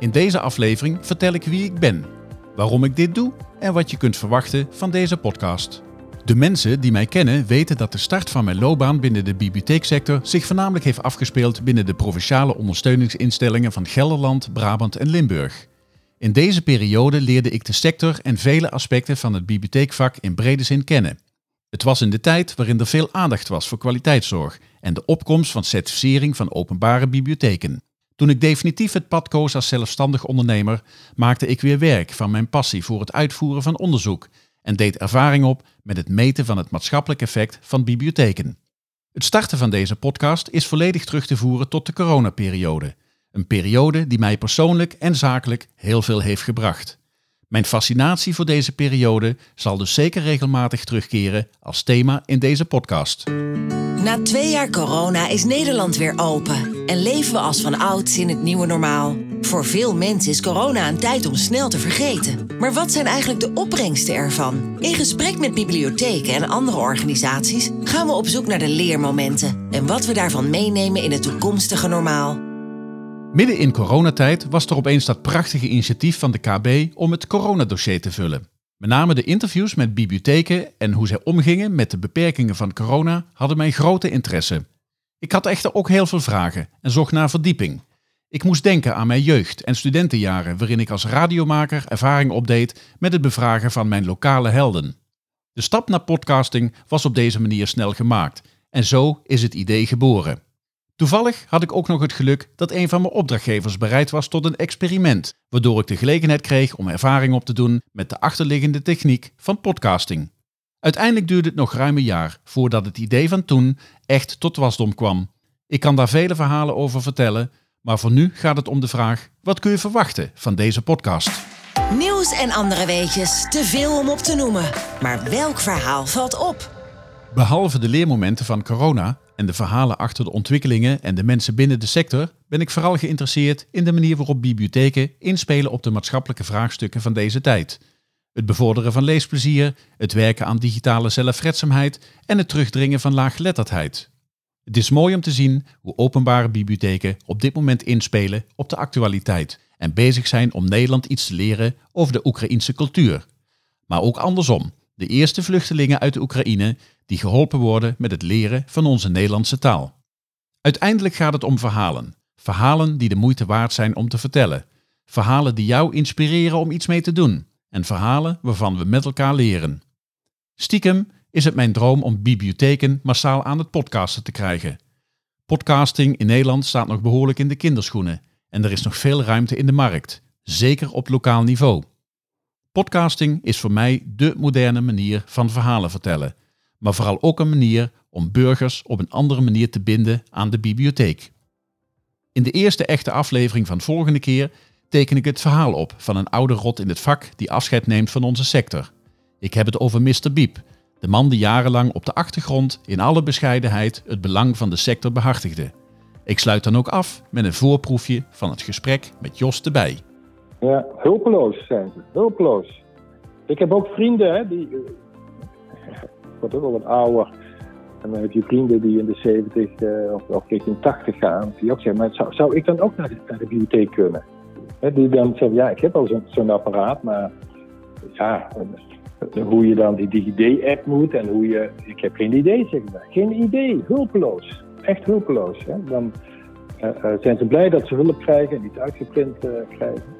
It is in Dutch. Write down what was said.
In deze aflevering vertel ik wie ik ben, waarom ik dit doe en wat je kunt verwachten van deze podcast. De mensen die mij kennen weten dat de start van mijn loopbaan binnen de bibliotheeksector zich voornamelijk heeft afgespeeld binnen de provinciale ondersteuningsinstellingen van Gelderland, Brabant en Limburg. In deze periode leerde ik de sector en vele aspecten van het bibliotheekvak in brede zin kennen. Het was in de tijd waarin er veel aandacht was voor kwaliteitszorg en de opkomst van certificering van openbare bibliotheken. Toen ik definitief het pad koos als zelfstandig ondernemer, maakte ik weer werk van mijn passie voor het uitvoeren van onderzoek en deed ervaring op met het meten van het maatschappelijk effect van bibliotheken. Het starten van deze podcast is volledig terug te voeren tot de coronaperiode. Een periode die mij persoonlijk en zakelijk heel veel heeft gebracht. Mijn fascinatie voor deze periode zal dus zeker regelmatig terugkeren als thema in deze podcast. Na twee jaar corona is Nederland weer open en leven we als van ouds in het nieuwe normaal. Voor veel mensen is corona een tijd om snel te vergeten. Maar wat zijn eigenlijk de opbrengsten ervan? In gesprek met bibliotheken en andere organisaties gaan we op zoek naar de leermomenten en wat we daarvan meenemen in het toekomstige normaal. Midden in coronatijd was er opeens dat prachtige initiatief van de KB om het coronadossier te vullen. Met name de interviews met bibliotheken en hoe zij omgingen met de beperkingen van corona hadden mij grote interesse. Ik had echter ook heel veel vragen en zocht naar verdieping. Ik moest denken aan mijn jeugd en studentenjaren, waarin ik als radiomaker ervaring opdeed met het bevragen van mijn lokale helden. De stap naar podcasting was op deze manier snel gemaakt en zo is het idee geboren. Toevallig had ik ook nog het geluk dat een van mijn opdrachtgevers bereid was tot een experiment, waardoor ik de gelegenheid kreeg om ervaring op te doen met de achterliggende techniek van podcasting. Uiteindelijk duurde het nog ruim een jaar voordat het idee van toen echt tot wasdom kwam. Ik kan daar vele verhalen over vertellen, maar voor nu gaat het om de vraag: wat kun je verwachten van deze podcast? Nieuws en andere weetjes, te veel om op te noemen. Maar welk verhaal valt op? Behalve de leermomenten van corona en de verhalen achter de ontwikkelingen en de mensen binnen de sector, ben ik vooral geïnteresseerd in de manier waarop bibliotheken inspelen op de maatschappelijke vraagstukken van deze tijd. Het bevorderen van leesplezier, het werken aan digitale zelfredzaamheid en het terugdringen van laaggeletterdheid. Het is mooi om te zien hoe openbare bibliotheken op dit moment inspelen op de actualiteit en bezig zijn om Nederland iets te leren over de Oekraïense cultuur. Maar ook andersom, de eerste vluchtelingen uit de Oekraïne die geholpen worden met het leren van onze Nederlandse taal. Uiteindelijk gaat het om verhalen. Verhalen die de moeite waard zijn om te vertellen. Verhalen die jou inspireren om iets mee te doen. En verhalen waarvan we met elkaar leren. Stiekem is het mijn droom om bibliotheken massaal aan het podcasten te krijgen. Podcasting in Nederland staat nog behoorlijk in de kinderschoenen en er is nog veel ruimte in de markt, zeker op lokaal niveau. Podcasting is voor mij dé moderne manier van verhalen vertellen, maar vooral ook een manier om burgers op een andere manier te binden aan de bibliotheek. In de eerste echte aflevering van volgende keer teken ik het verhaal op van een oude rot in het vak die afscheid neemt van onze sector. Ik heb het over Mr. Biep, de man die jarenlang op de achtergrond in alle bescheidenheid het belang van de sector behartigde. Ik sluit dan ook af met een voorproefje van het gesprek met Jos de Bij. Ja, hulpeloos zijn ze, hulpeloos. Ik heb ook vrienden, hè, die. Ik word ook wel wat ouder. En dan heb je vrienden die in de 70 uh, of, of richting 80 gaan, die ook zeggen: maar zou, ik dan ook naar de, bibliotheek kunnen? Die dan zeggen: ja, ik heb al zo'n zo apparaat, maar ja, hoe je dan die DigiD-app moet en hoe je. Ik heb geen idee, zeg maar. Geen idee, hulpeloos. Echt hulpeloos. Hè? Dan zijn ze blij dat ze hulp krijgen en iets uitgeprint krijgen.